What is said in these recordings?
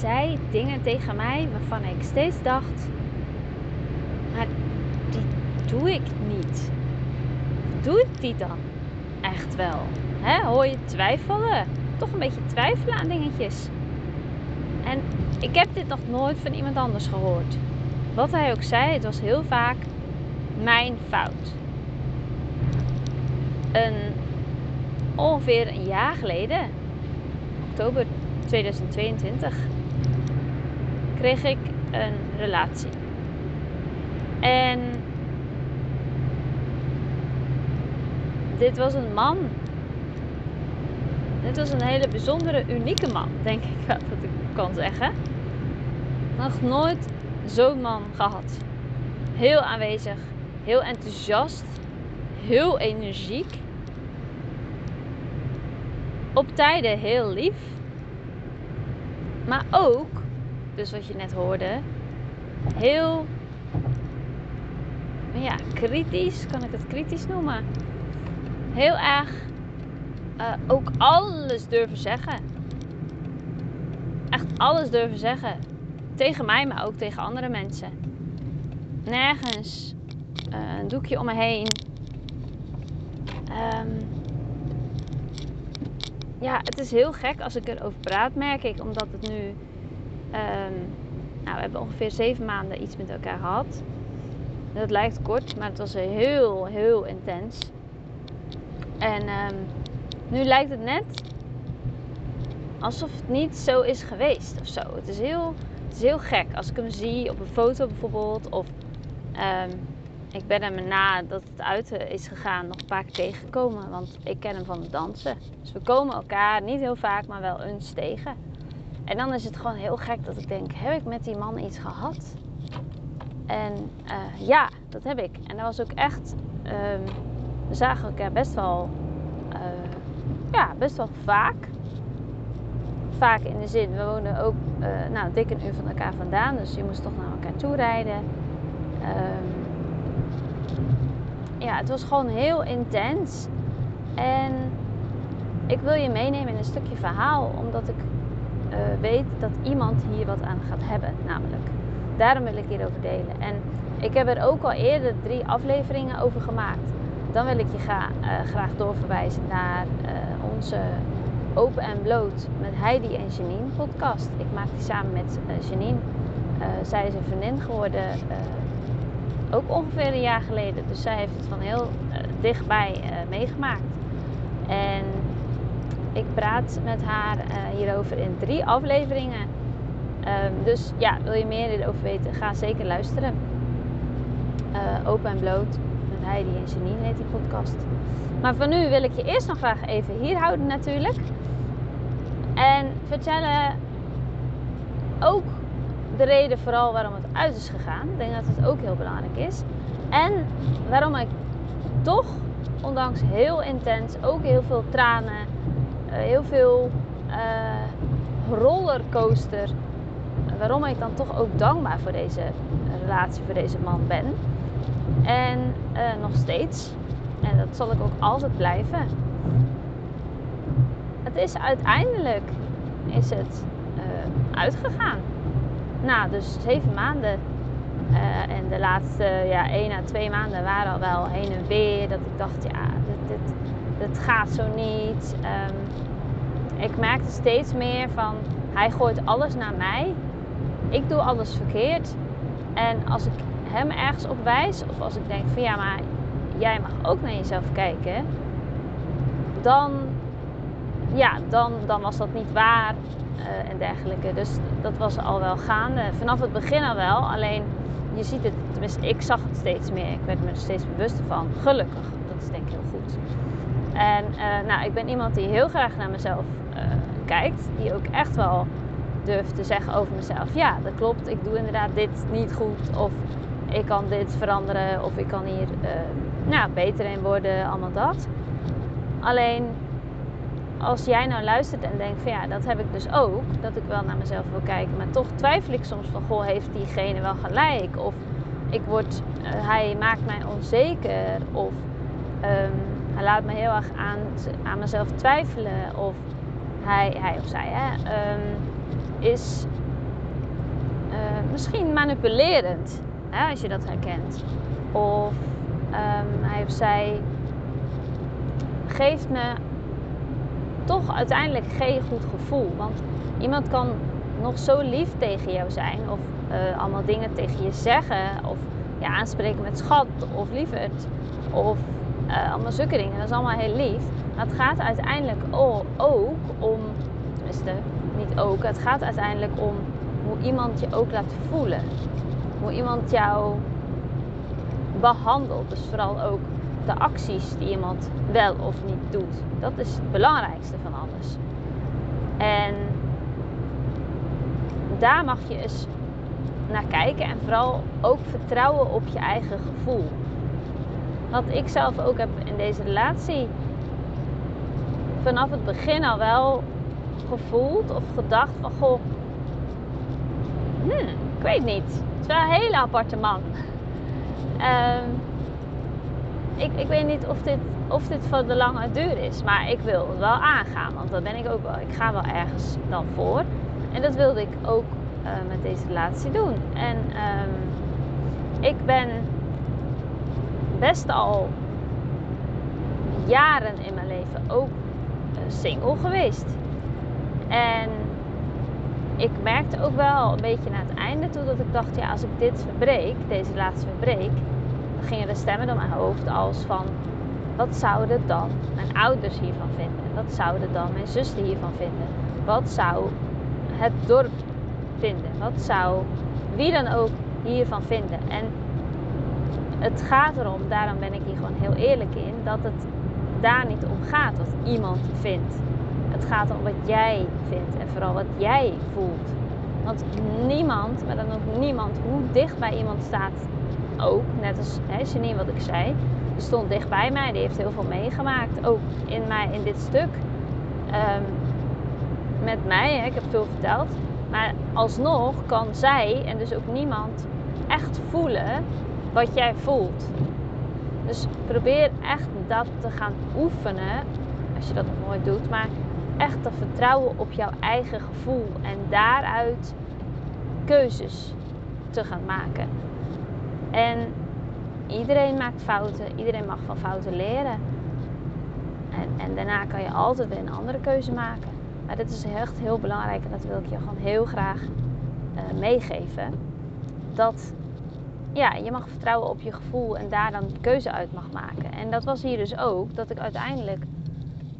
zei dingen tegen mij waarvan ik steeds dacht: maar die doe ik niet. Doe ik die dan echt wel? Hè? Hoor je twijfelen? Toch een beetje twijfelen aan dingetjes. En ik heb dit nog nooit van iemand anders gehoord. Wat hij ook zei, het was heel vaak mijn fout. Een, ongeveer een jaar geleden, oktober 2022, kreeg ik een relatie. En dit was een man. Dit was een hele bijzondere, unieke man, denk ik wel dat ik kan zeggen. Nog nooit zo'n man gehad. Heel aanwezig, heel enthousiast, heel energiek. Op tijden heel lief. Maar ook, dus wat je net hoorde, heel ja, kritisch, kan ik het kritisch noemen. Heel erg uh, ook alles durven zeggen. Echt alles durven zeggen. Tegen mij, maar ook tegen andere mensen. Nergens uh, een doekje om me heen. Um, ja, het is heel gek als ik erover praat, merk ik. Omdat het nu... Um, nou, we hebben ongeveer zeven maanden iets met elkaar gehad. Dat lijkt kort, maar het was heel, heel intens. En um, nu lijkt het net alsof het niet zo is geweest of zo. Het is heel, het is heel gek als ik hem zie op een foto bijvoorbeeld. Of um, ik ben hem na dat het uit is gegaan nog een paar keer tegengekomen. Want ik ken hem van het dansen. Dus we komen elkaar niet heel vaak, maar wel eens tegen. En dan is het gewoon heel gek dat ik denk: heb ik met die man iets gehad? En uh, ja, dat heb ik. En dat was ook echt. Um, we zagen elkaar best wel. Uh, ja, best wel vaak. Vaak in de zin, we woonden ook uh, nou, dik een uur van elkaar vandaan. Dus je moest toch naar elkaar toe rijden. Um, ja, het was gewoon heel intens. En ik wil je meenemen in een stukje verhaal, omdat ik uh, weet dat iemand hier wat aan gaat hebben, namelijk. Daarom wil ik hierover delen. En ik heb er ook al eerder drie afleveringen over gemaakt. Dan wil ik je ga, uh, graag doorverwijzen naar uh, onze Open en Bloot met Heidi en Janine podcast. Ik maak die samen met Janine. zij is een vriendin geworden ook ongeveer een jaar geleden. Dus zij heeft het van heel dichtbij meegemaakt. En ik praat met haar uh, hierover in drie afleveringen. Um, dus ja, wil je meer hierover weten, ga zeker luisteren. Open en bloot met Heidi en Janine heet die podcast. Maar voor nu wil ik je eerst nog graag even hier houden natuurlijk. En vertellen ook de reden vooral waarom het uit is gegaan. Ik denk dat het ook heel belangrijk is. En waarom ik toch, ondanks heel intens, ook heel veel tranen, heel veel uh, rollercoaster, waarom ik dan toch ook dankbaar voor deze relatie, voor deze man ben. En uh, nog steeds. En dat zal ik ook altijd blijven. Het is uiteindelijk is het uitgegaan nou, dus zeven maanden. En de laatste ja, één à twee maanden waren al wel heen en weer. Dat ik dacht, ja, dit gaat zo niet. Um, ik merkte steeds meer van, hij gooit alles naar mij. Ik doe alles verkeerd. En als ik hem ergens op wijs, of als ik denk van ja, maar jij mag ook naar jezelf kijken. Dan, ja, dan, dan was dat niet waar uh, en dergelijke. Dus dat was al wel gaande. Vanaf het begin al wel. Alleen je ziet het, tenminste ik zag het steeds meer. Ik werd me er steeds bewuster van. Gelukkig. Dat is denk ik heel goed. En uh, nou, ik ben iemand die heel graag naar mezelf uh, kijkt. Die ook echt wel durft te zeggen over mezelf. Ja, dat klopt. Ik doe inderdaad dit niet goed. Of ik kan dit veranderen. Of ik kan hier nou, beter in worden. Allemaal dat. Alleen als jij nou luistert en denkt van ja, dat heb ik dus ook, dat ik wel naar mezelf wil kijken, maar toch twijfel ik soms van goh, heeft diegene wel gelijk? Of ik word, hij maakt mij onzeker, of um, hij laat me heel erg aan, aan mezelf twijfelen, of hij, hij of zij hè, um, is misschien manipulerend, hè, als je dat herkent. Of ehm, hij of zij geeft me toch uiteindelijk geen goed gevoel. Want iemand kan nog zo lief tegen jou zijn, of uh, allemaal dingen tegen je zeggen, of je aanspreken met schat of lieverd, of uh, allemaal zulke dingen. Dat is allemaal heel lief. Maar het gaat uiteindelijk ook om, tenminste niet ook, het gaat uiteindelijk om hoe iemand je ook laat voelen. Hoe iemand jou behandelt. Dus vooral ook de acties die iemand wel of niet doet. Dat is het belangrijkste van alles. En daar mag je eens naar kijken en vooral ook vertrouwen op je eigen gevoel. Wat ik zelf ook heb in deze relatie vanaf het begin al wel gevoeld of gedacht van goh, hmm, ik weet niet. Het is wel een hele aparte man. Um, ik, ik weet niet of dit, of dit voor de lange duur is, maar ik wil het wel aangaan, want dat ben ik ook wel. Ik ga wel ergens dan voor. En dat wilde ik ook uh, met deze relatie doen. En um, ik ben best al jaren in mijn leven ook single geweest. En ik merkte ook wel een beetje naar het einde toe dat ik dacht, ja, als ik dit verbreek, deze laatste verbreek, dan gingen er stemmen door mijn hoofd als van, wat zouden dan mijn ouders hiervan vinden? Wat zouden dan mijn zussen hiervan vinden? Wat zou het dorp vinden? Wat zou wie dan ook hiervan vinden? En het gaat erom, daarom ben ik hier gewoon heel eerlijk in, dat het daar niet om gaat wat iemand vindt. Het gaat om wat jij vindt en vooral wat jij voelt. Want niemand, maar dan ook niemand, hoe dicht bij iemand staat ook, net als hè, Janine wat ik zei, die stond dicht bij mij, die heeft heel veel meegemaakt, ook in, mij, in dit stuk. Um, met mij, hè, ik heb veel verteld, maar alsnog kan zij en dus ook niemand echt voelen wat jij voelt. Dus probeer echt dat te gaan oefenen, als je dat nog nooit doet, maar echt te vertrouwen op jouw eigen gevoel en daaruit keuzes te gaan maken. En iedereen maakt fouten, iedereen mag van fouten leren. En, en daarna kan je altijd weer een andere keuze maken. Maar dit is echt heel belangrijk en dat wil ik je gewoon heel graag uh, meegeven. Dat ja, je mag vertrouwen op je gevoel en daar dan keuze uit mag maken. En dat was hier dus ook, dat ik uiteindelijk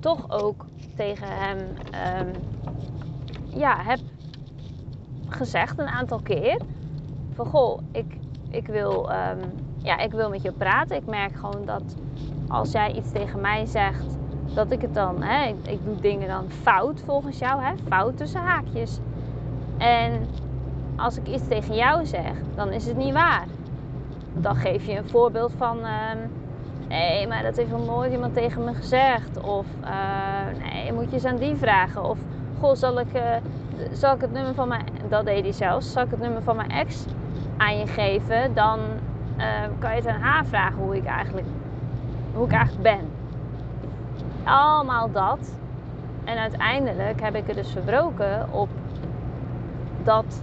toch ook tegen hem um, ja, heb gezegd een aantal keer. Van goh, ik, ik, wil, um, ja, ik wil met je praten. Ik merk gewoon dat als jij iets tegen mij zegt, dat ik het dan, hè, ik, ik doe dingen dan fout volgens jou, hè, fout tussen haakjes. En als ik iets tegen jou zeg, dan is het niet waar. Dan geef je een voorbeeld van, um, nee, maar dat heeft nog nooit iemand tegen me gezegd. Of uh, nee, moet je eens aan die vragen. Of goh, zal ik, uh, zal ik het nummer van mijn, dat deed hij zelfs, zal ik het nummer van mijn ex aan je geven, dan uh, kan je het aan haar vragen hoe ik eigenlijk, hoe ik eigenlijk ben. Allemaal dat. En uiteindelijk heb ik het dus verbroken op dat,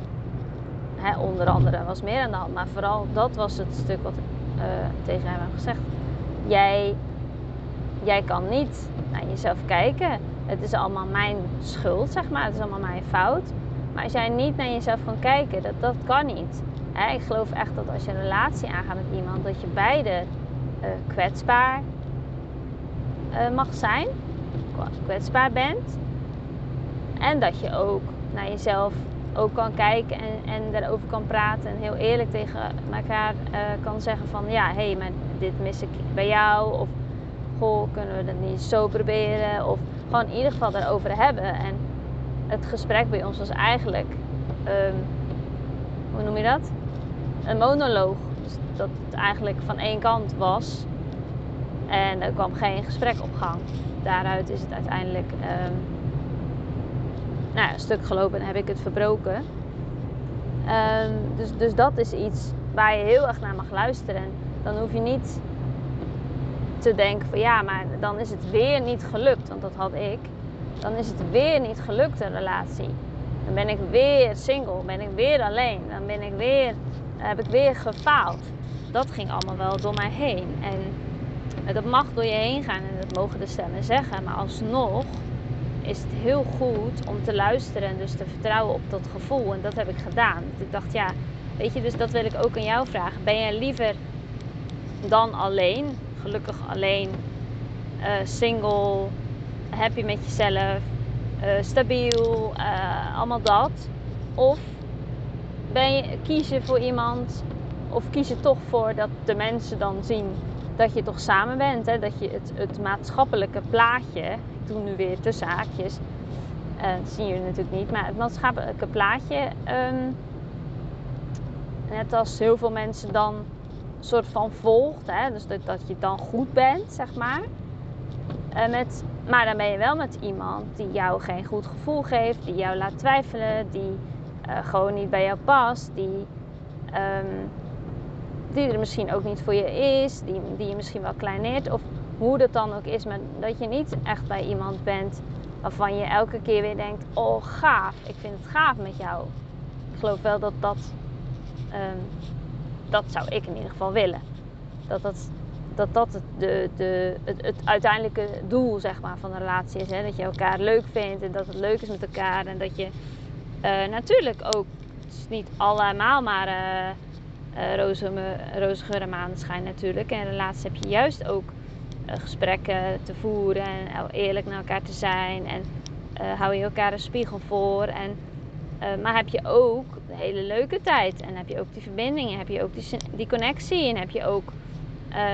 onder andere was meer aan de maar vooral dat was het stuk wat ik uh, tegen hem heb gezegd. Jij, jij kan niet naar jezelf kijken. Het is allemaal mijn schuld, zeg maar. Het is allemaal mijn fout. Maar als jij niet naar jezelf kan kijken, dat, dat kan niet. Ik geloof echt dat als je een relatie aangaat met iemand, dat je beide uh, kwetsbaar uh, mag zijn, kwetsbaar bent. En dat je ook naar jezelf ook kan kijken en, en daarover kan praten en heel eerlijk tegen elkaar uh, kan zeggen van ja, hé, hey, maar dit mis ik bij jou. Of goh, kunnen we dat niet zo proberen? Of gewoon in ieder geval daarover hebben. En het gesprek bij ons was eigenlijk, um, hoe noem je dat? Een monoloog. Dus dat het eigenlijk van één kant was. En er kwam geen gesprek op gang. Daaruit is het uiteindelijk um, nou ja, een stuk gelopen en heb ik het verbroken. Um, dus, dus dat is iets waar je heel erg naar mag luisteren. Dan hoef je niet te denken van ja, maar dan is het weer niet gelukt. Want dat had ik. Dan is het weer niet gelukt, een relatie. Dan ben ik weer single, ben ik weer alleen, dan ben ik weer, heb ik weer gefaald. Dat ging allemaal wel door mij heen. En dat mag door je heen gaan en dat mogen de stemmen zeggen, maar alsnog is het heel goed om te luisteren en dus te vertrouwen op dat gevoel. En dat heb ik gedaan. ik dacht, ja, weet je, dus dat wil ik ook aan jou vragen. Ben jij liever dan alleen, gelukkig alleen, uh, single, happy met jezelf, uh, stabiel, uh, allemaal dat? Of ben je, kies je voor iemand, of kies je toch voor dat de mensen dan zien dat je toch samen bent. Hè? Dat je het, het maatschappelijke plaatje, doe nu weer tussen haakjes, uh, dat zien jullie natuurlijk niet, maar het maatschappelijke plaatje, um, net als heel veel mensen dan soort van volgt, hè? dus dat, je dan goed bent, zeg maar. Uh, met, maar dan ben je wel met iemand die jou geen goed gevoel geeft, die jou laat twijfelen, die uh, gewoon niet bij jou past, die um, die er misschien ook niet voor je is, die, die je misschien wel kleineert. Of hoe dat dan ook is, maar dat je niet echt bij iemand bent waarvan je elke keer weer denkt: Oh, gaaf, ik vind het gaaf met jou. Ik geloof wel dat dat, um, dat zou ik in ieder geval willen. Dat dat, dat, dat het, de, de, het, het uiteindelijke doel zeg maar, van een relatie is. Hè? Dat je elkaar leuk vindt en dat het leuk is met elkaar. En dat je uh, natuurlijk ook, het is niet allemaal, maar. Uh, uh, roze, roze geur en natuurlijk. En relaties heb je juist ook gesprekken te voeren en eerlijk naar elkaar te zijn. En uh, hou je elkaar een spiegel voor. En, maar heb je ook een hele leuke tijd. En heb je ook die verbinding. En heb je ook die, die connectie. En heb je ook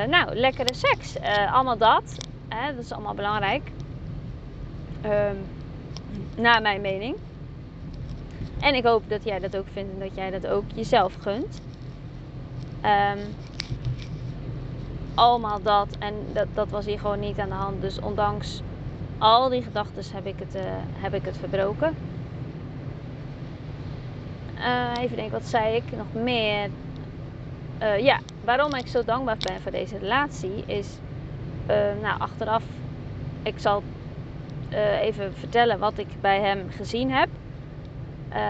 nou, lekkere seks. allemaal dat. Dat is allemaal belangrijk. Um, naar mijn mening. En ik hoop dat jij dat ook vindt en dat jij dat ook jezelf gunt. Um, allemaal dat. En dat, dat was hier gewoon niet aan de hand. Dus ondanks al die gedachten heb, ik het, uh, heb ik het verbroken. Uh, even denken, wat zei ik nog meer? Uh, ja, waarom ik zo dankbaar ben voor deze relatie is... nou, achteraf, ik zal even vertellen wat ik bij hem gezien heb.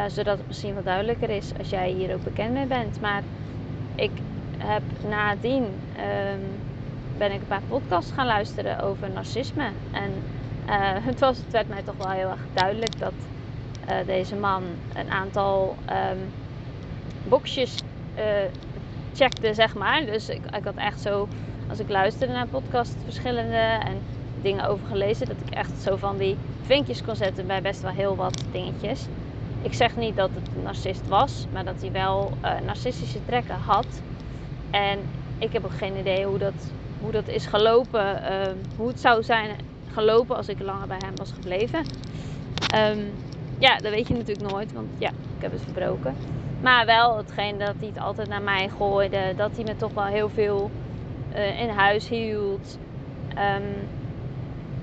zodat het misschien wat duidelijker is als jij hier ook bekend mee bent. Maar ik heb nadien um, ben ik een paar podcasts gaan luisteren over narcisme. En uh, het, was, het werd mij toch wel heel erg duidelijk dat uh, deze man een aantal um, boxjes uh, checkte, zeg maar. Dus ik, ik had echt zo, als ik luisterde naar podcasts verschillende en dingen over gelezen, dat ik echt zo van die vinkjes kon zetten bij best wel heel wat dingetjes. Ik zeg niet dat het een narcist was, maar dat hij wel narcistische trekken had. En ik heb ook geen idee hoe dat, hoe dat is gelopen, uh, hoe het zou zijn gelopen als ik langer bij hem was gebleven. Um, ja, dat weet je natuurlijk nooit, want ja, ik heb het verbroken. Maar wel hetgeen dat hij het altijd naar mij gooide, dat hij me toch wel heel veel uh, in huis hield. Um,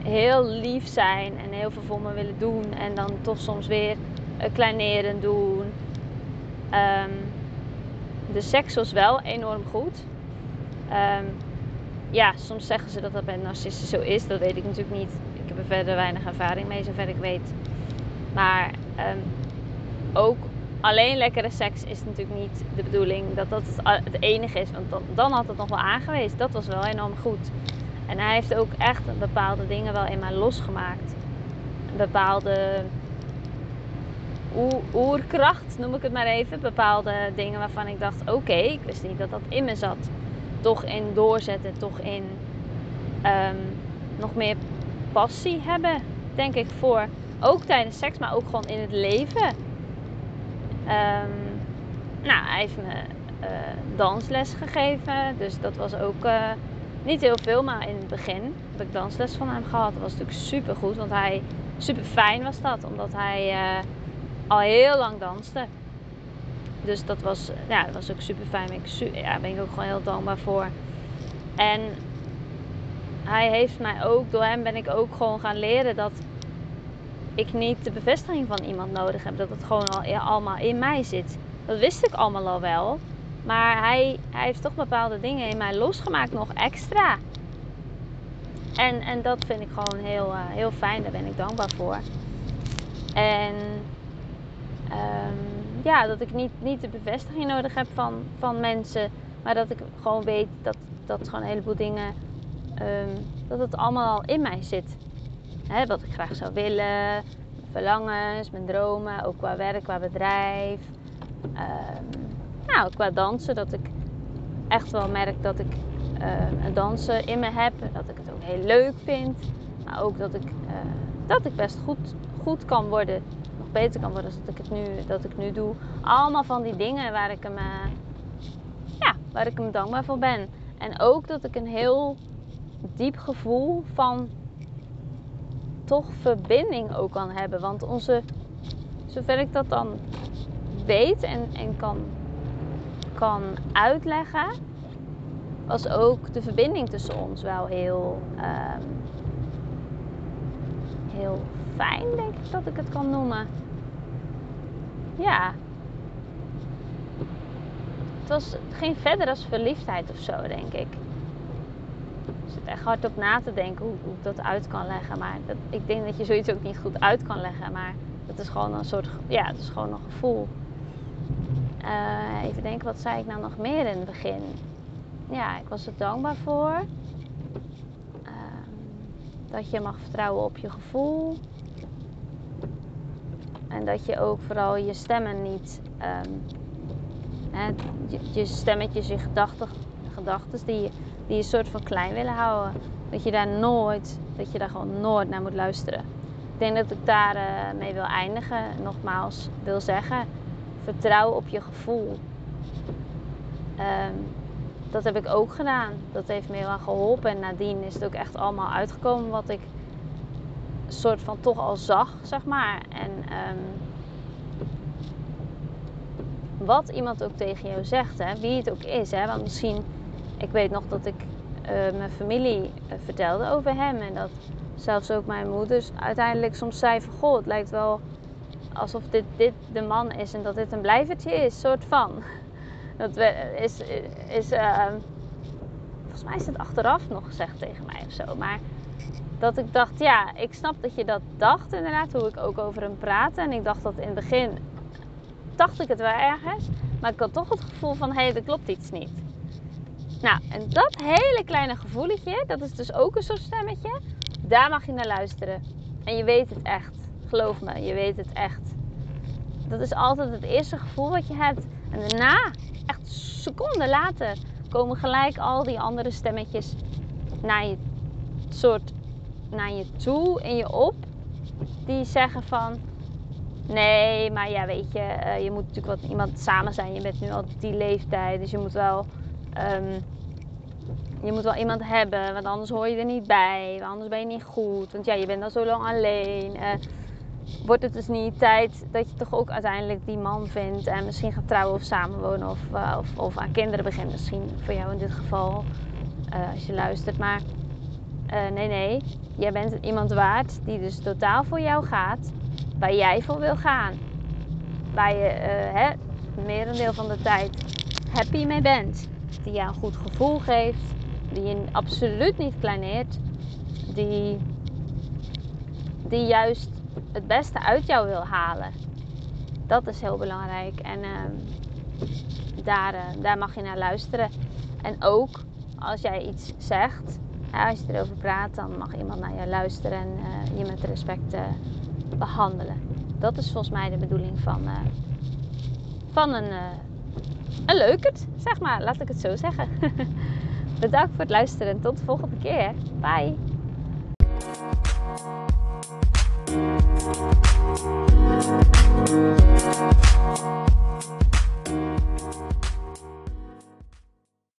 heel lief zijn en heel veel voor me willen doen en dan toch soms weer uh, kleineren doen. De seks was wel enorm goed. Ja, soms zeggen ze dat dat bij narcisten zo is. Dat weet ik natuurlijk niet. Ik heb er verder weinig ervaring mee, zover ik weet. Maar um, ook alleen lekkere seks is natuurlijk niet de bedoeling dat dat het enige is. Want dan, dan had het nog wel aangewezen. Dat was wel enorm goed. En hij heeft ook echt bepaalde dingen wel in mij losgemaakt. Bepaalde oerkracht, noem ik het maar even. Bepaalde dingen waarvan ik dacht: oké, ik wist niet dat dat in me zat. Toch in doorzetten, toch in um, nog meer passie hebben, denk ik, voor ook tijdens seks, maar ook gewoon in het leven. Um, nou, hij heeft me uh, dansles gegeven, dus dat was ook uh, niet heel veel, maar in het begin heb ik dansles van hem gehad. Dat was natuurlijk super goed, want hij super fijn was dat, omdat hij uh, al heel lang danste. Dus dat was, ja, dat was ook super fijn. Daar ja, ben ik ook gewoon heel dankbaar voor. En hij heeft mij ook, door hem ben ik ook gewoon gaan leren dat ik niet de bevestiging van iemand nodig heb. Dat het gewoon al allemaal in mij zit. Dat wist ik allemaal al wel. Maar hij, hij heeft toch bepaalde dingen in mij losgemaakt, nog extra. En, en dat vind ik gewoon heel, uh, heel fijn. Daar ben ik dankbaar voor. En ehm, ja, dat ik niet, niet de bevestiging nodig heb van, van mensen. Maar dat ik gewoon weet dat, dat gewoon een heleboel dingen, ehm, dat het allemaal al in mij zit. Hè, wat ik graag zou willen, mijn verlangens, mijn dromen, ook qua werk, qua bedrijf. Um, nou, qua dansen, dat ik echt wel merk dat ik uh, een dansen in me heb. Dat ik het ook heel leuk vind. Maar ook dat ik, uh, dat ik best goed, goed kan worden. Nog beter kan worden dan dat ik het nu, dat ik nu doe. Allemaal van die dingen waar ik, hem, uh, ja, waar ik hem dankbaar voor ben. En ook dat ik een heel diep gevoel van toch verbinding ook kan hebben. Want onze, zover ik dat dan weet en, en kan, kan uitleggen, was ook de verbinding tussen ons wel heel, um, heel fijn, denk ik dat ik het kan noemen. Ja. Het was geen verder als verliefdheid of zo, denk ik. Ik zit echt hard op na te denken hoe, ik dat uit kan leggen. Maar dat, ik denk dat je zoiets ook niet goed uit kan leggen. Maar het is gewoon een soort, ja, het is gewoon een gevoel. Uh, even denken, wat zei ik nou nog meer in het begin? Ja, ik was er dankbaar voor. Dat je mag vertrouwen op je gevoel. En dat je ook vooral je stemmen niet. Um, hè, je, je, stemmetjes, je gedachten, gedachten die, die je soort van klein willen houden. Dat je daar nooit, dat je daar gewoon nooit naar moet luisteren. Ik denk dat ik daar uh, mee wil eindigen. Nogmaals wil zeggen vertrouw op je gevoel. Um, dat heb ik ook gedaan. Dat heeft me heel erg geholpen. En nadien is het ook echt allemaal uitgekomen wat ik soort van toch al zag, zeg maar. En um, wat iemand ook tegen jou zegt, hè, wie het ook is. Hè, want misschien, ik weet nog dat ik uh, mijn familie uh, vertelde over hem. En dat zelfs ook mijn moeders uiteindelijk soms zei van... Goh, het lijkt wel alsof dit, dit de man is en dat dit een blijvertje is, soort van. Dat is, is uh, volgens mij is het achteraf nog gezegd tegen mij of zo. Maar dat ik dacht, ja, ik snap dat je dat dacht inderdaad, hoe ik ook over hem praatte. En ik dacht dat in het begin, dacht ik het wel ergens. Maar ik had toch het gevoel van, hé, hey, er klopt iets niet. Nou, en dat hele kleine gevoeletje, dat is dus ook een soort stemmetje. Daar mag je naar luisteren. En je weet het echt. Geloof me, je weet het echt. Dat is altijd het eerste gevoel wat je hebt. En daarna, echt seconden later, komen gelijk al die andere stemmetjes naar je, soort, naar je toe in je op. Die zeggen van, nee, maar ja, weet je, uh, je moet natuurlijk wat iemand samen zijn. Je bent nu al die leeftijd, dus je moet wel, um, je moet wel iemand hebben, want anders hoor je er niet bij. Anders ben je niet goed, want ja, je bent al zo lang alleen. Uh, wordt het dus niet tijd dat je toch ook uiteindelijk die man vindt en misschien gaat trouwen of samenwonen of, uh, of, of, aan kinderen begint. Misschien voor jou in dit geval, uh, als je luistert. Maar uh, nee, nee, jij bent iemand waard die dus totaal voor jou gaat, waar jij voor wil gaan. Waar je hè, merendeel van de tijd happy mee bent. Die jou een goed gevoel geeft, die je absoluut niet kleineert, die, die juist het beste uit jou wil halen. Dat is heel belangrijk. En uh, daar, uh, daar mag je naar luisteren. En ook als jij iets zegt, als je erover praat, dan mag iemand naar je luisteren en uh, je met respect behandelen. Dat is volgens mij de bedoeling van, van een, een leukert, zeg maar. Laat ik het zo zeggen. Bedankt voor het luisteren en tot de volgende keer. Bye! Thank you.